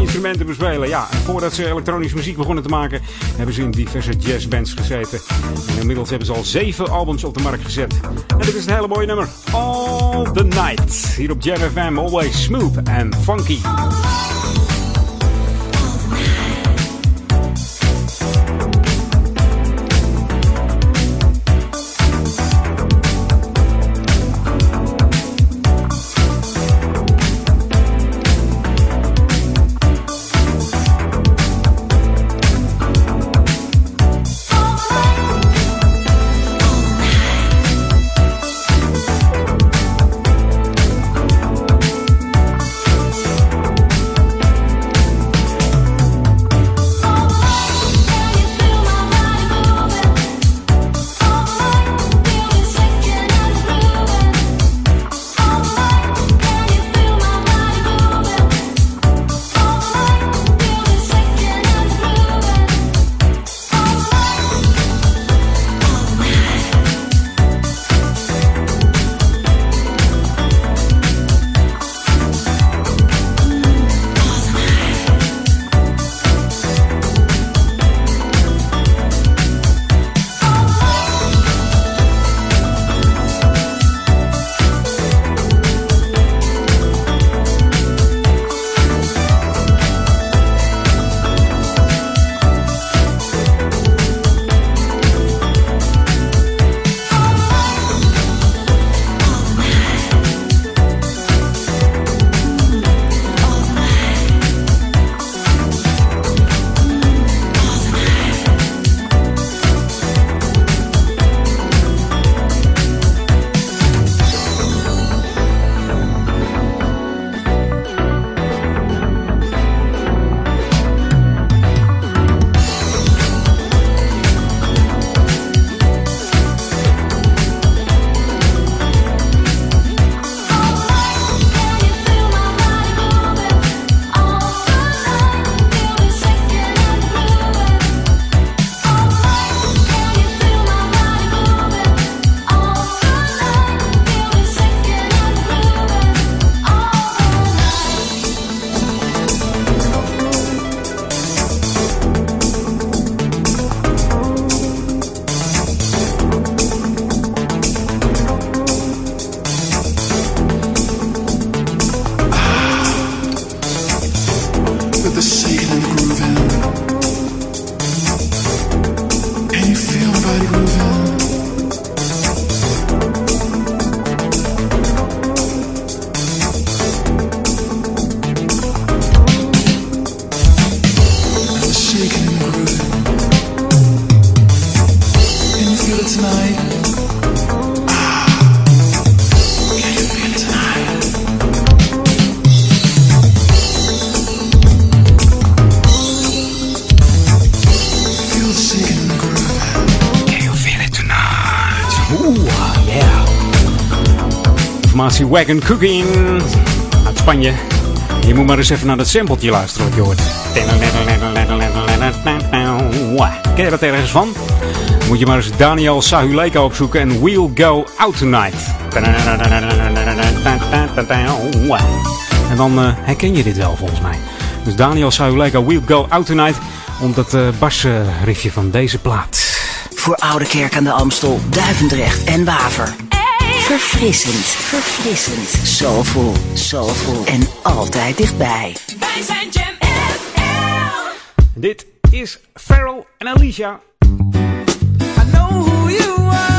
instrumenten bespelen. Ja, voordat ze elektronische muziek begonnen te maken, hebben ze in diverse jazzbands gezeten. En inmiddels hebben ze al zeven albums op de markt gezet. En dit is een hele mooie nummer. All the Night. Hier op Jam FM, always smooth and funky. Wagon Cooking uit Spanje. Je moet maar eens even naar dat sampletje luisteren wat je hoort. Ken je dat ergens van? Moet je maar eens Daniel Sahuleka opzoeken en We'll Go Out Tonight. En dan uh, herken je dit wel volgens mij. Dus Daniel Sahuleka, We'll Go Out Tonight. Om dat uh, basriffje van deze plaat. Voor Oude Kerk aan de Amstel, Duivendrecht en Waver. Verfrissend, verfrissend. Soulful, soulful en altijd dichtbij. Wij zijn Jam. Dit is Farrell en Alicia. I know who you are,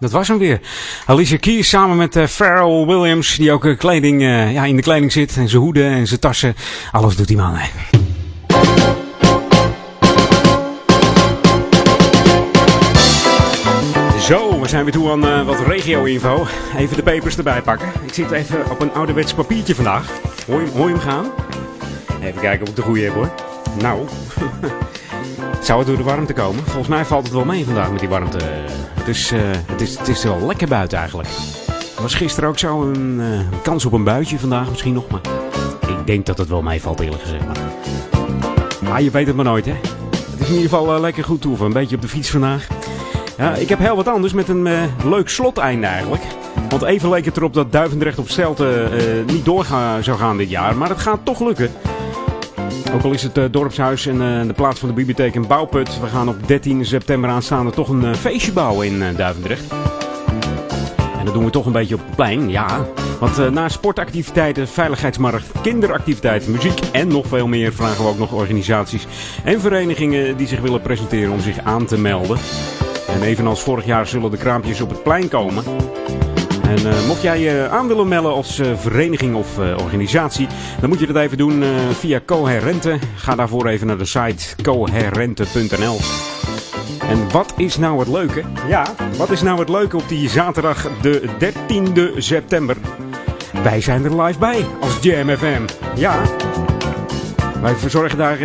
dat was hem weer. Alicia Keys samen met eh, Pharrell Williams, die ook eh, kleding, eh, ja, in de kleding zit. En zijn hoeden en zijn tassen. Alles doet die man. Hè. Zo, we zijn weer toe aan wat regio-info. Even de papers erbij pakken. Ik zit even op een ouderwets papiertje vandaag. Hoor je, hoor hem gaan? Even kijken of ik de goede heb hoor. Nou, zou het door de warmte komen? Volgens mij valt het wel mee vandaag met die warmte. Het is, eh, het is, het is wel lekker buiten eigenlijk. Er was gisteren ook zo een eh, kans op een buitje vandaag misschien nog. Maar ik denk dat het wel meevalt eerlijk gezegd. Maar, maar je weet het maar nooit hè. Het is in ieder geval eh, lekker goed toe. Een beetje op de fiets vandaag. Ja, ik heb heel wat anders met een leuk sloteinde eigenlijk. Want even leek het erop dat Duivendrecht op Stelte niet door zou gaan dit jaar. Maar het gaat toch lukken. Ook al is het uh, dorpshuis en uh, de plaats van de bibliotheek een bouwput. We gaan op 13 september aanstaande toch een uh, feestje bouwen in Duivendrecht. En dat doen we toch een beetje op het plein, ja. Want na sportactiviteiten, veiligheidsmarkt, kinderactiviteiten, muziek en nog veel meer... vragen we ook nog organisaties en verenigingen die zich willen presenteren om zich aan te melden. En evenals vorig jaar zullen de kraampjes op het plein komen. En uh, mocht jij je aan willen melden als uh, vereniging of organisatie, dan moet je dat even doen via Coherente. Ga daarvoor even naar de site coherente.nl. En wat is nou het leuke? Ja, wat is nou het leuke op die zaterdag de 13e september? Wij zijn er live bij als Jam FM. Ja, wij verzorgen daar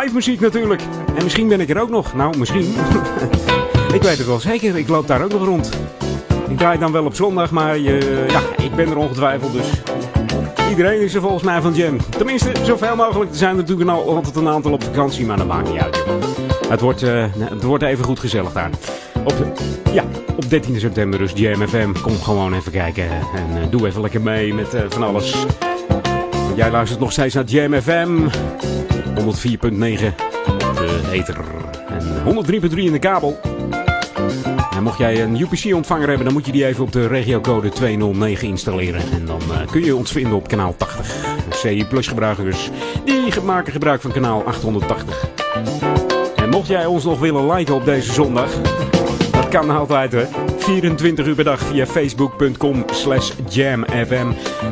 live muziek natuurlijk. En misschien ben ik er ook nog. Nou, misschien. ik weet het wel zeker. Ik loop daar ook nog rond. Ik draai dan wel op zondag, maar uh, ja, ik ben er ongetwijfeld. Dus iedereen is er volgens mij van Jam. Tenminste, zoveel mogelijk. Er zijn natuurlijk al, altijd een aantal op vakantie, maar dat maakt niet uit. Het wordt, uh, het wordt even goed gezellig daar. Op, ja, op 13 september dus Jam FM. Kom gewoon even kijken en uh, doe even lekker mee met van alles. Jij luistert nog steeds naar Jam FM. 104.9 de ether. En 103.3 in de kabel. En mocht jij een UPC-ontvanger hebben, dan moet je die even op de regiocode 209 installeren. En dan uh, kun je ons vinden op kanaal 80. CI Plus gebruikers die maken gebruik van kanaal 880. En mocht jij ons nog willen liken op deze zondag, dat kan altijd hè. 24 uur per dag via facebook.com slash jamfm.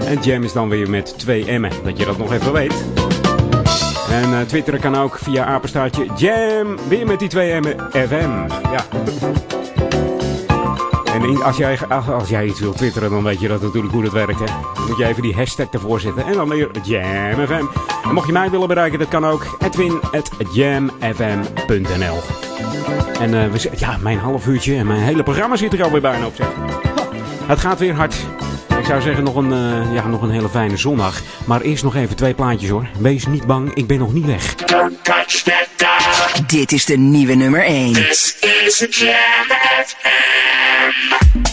En jam is dan weer met 2 M'en, dat je dat nog even weet. En uh, twitteren kan ook via apenstaartje Jam. Weer met die twee M FM. Ja. En als jij, als jij iets wilt twitteren, dan weet je dat natuurlijk hoe dat werkt. Hè? Dan moet je even die hashtag ervoor zetten. En dan weer Jam FM. En mocht je mij willen bereiken, dat kan ook. Edwin.jamfm.nl En uh, we, ja, mijn half uurtje en mijn hele programma zit er alweer bijna op. Zeg. Het gaat weer hard. Ik zou zeggen nog een, uh, ja, nog een hele fijne zondag. Maar eerst nog even twee plaatjes hoor. Wees niet bang, ik ben nog niet weg. Don't touch that dial. Dit is de nieuwe nummer 1. This is Jam FM. Thank you.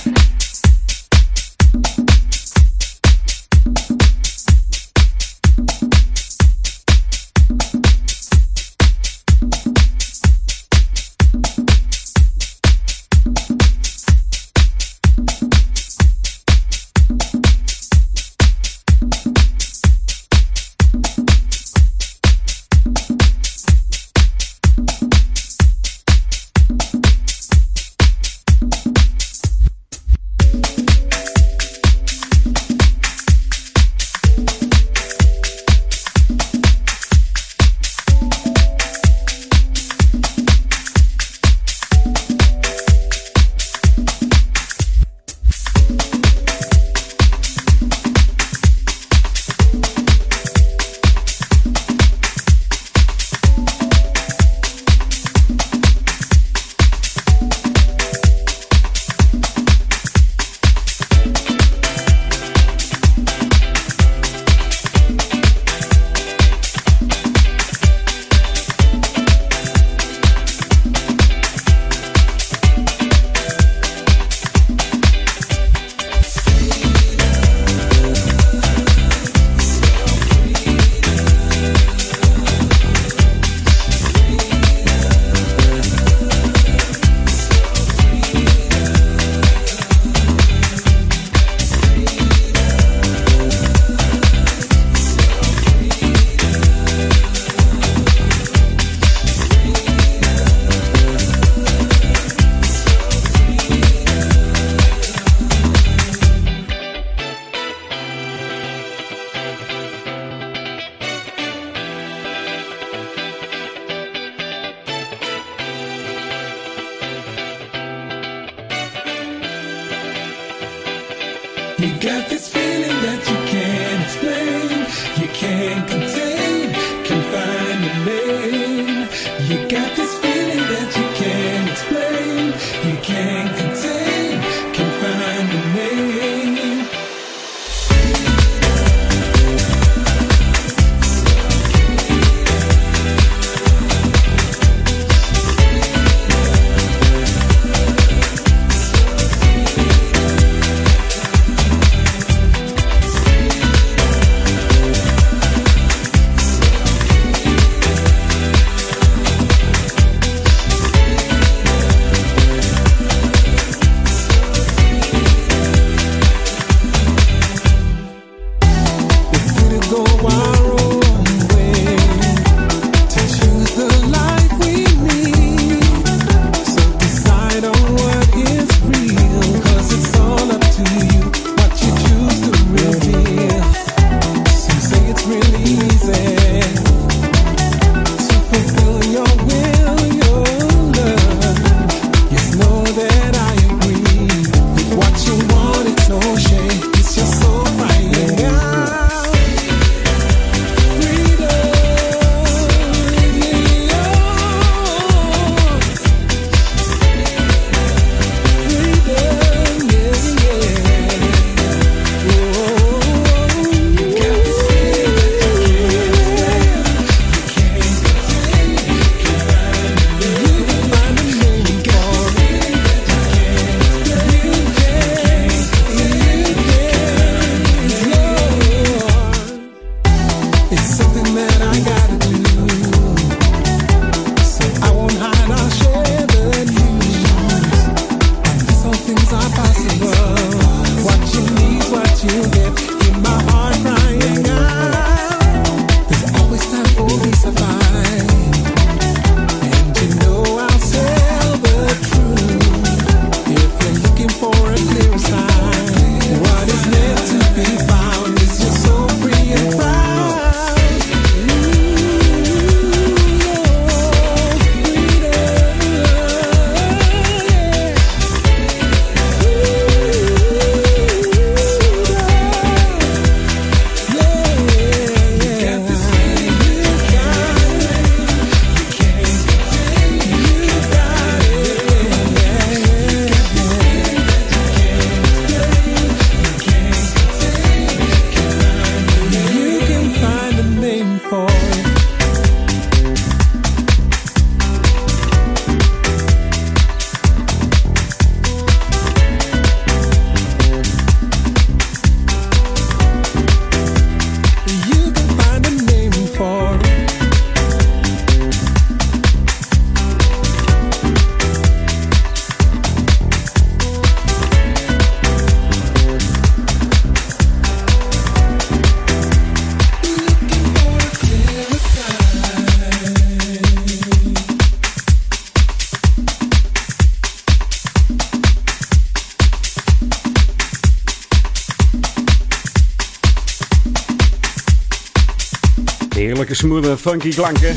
Smoothe, funky klanken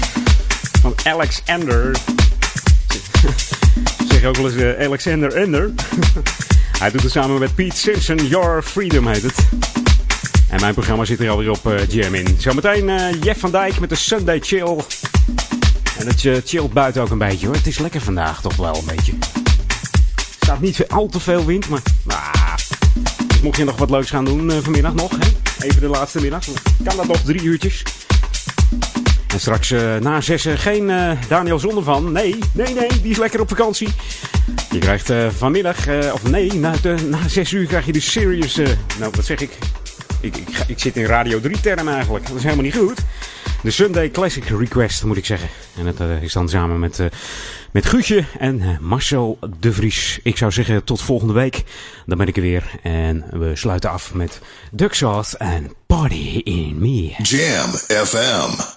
van Alexander. zeg ook wel eens uh, Alexander Ender. Hij doet het samen met Pete Simpson. Your Freedom heet het. En mijn programma zit er alweer op uh, Jam in. Zometeen uh, Jeff van Dijk met de Sunday Chill. En het uh, chillt buiten ook een beetje hoor. Het is lekker vandaag toch wel een beetje. Er staat niet al te veel wind, maar... Mocht je nog wat leuks gaan doen vanmiddag nog, hè? even de laatste middag. Kan dat nog drie uurtjes. En straks uh, na zessen geen uh, Daniel Zonder van. Nee, nee, nee, die is lekker op vakantie. Je krijgt uh, vanmiddag, of nee, na, de, na zes uur krijg je de Serious... nou, wat zeg ik? Ik, ik, ik zit in Radio 3 termen eigenlijk. Dat is helemaal niet goed. De Sunday Classic Request, moet ik zeggen. En dat is dan samen met, met Guutje en Marcel de Vries. Ik zou zeggen tot volgende week. Dan ben ik er weer. En we sluiten af met Duck Sauce en Party in Me. Jam FM.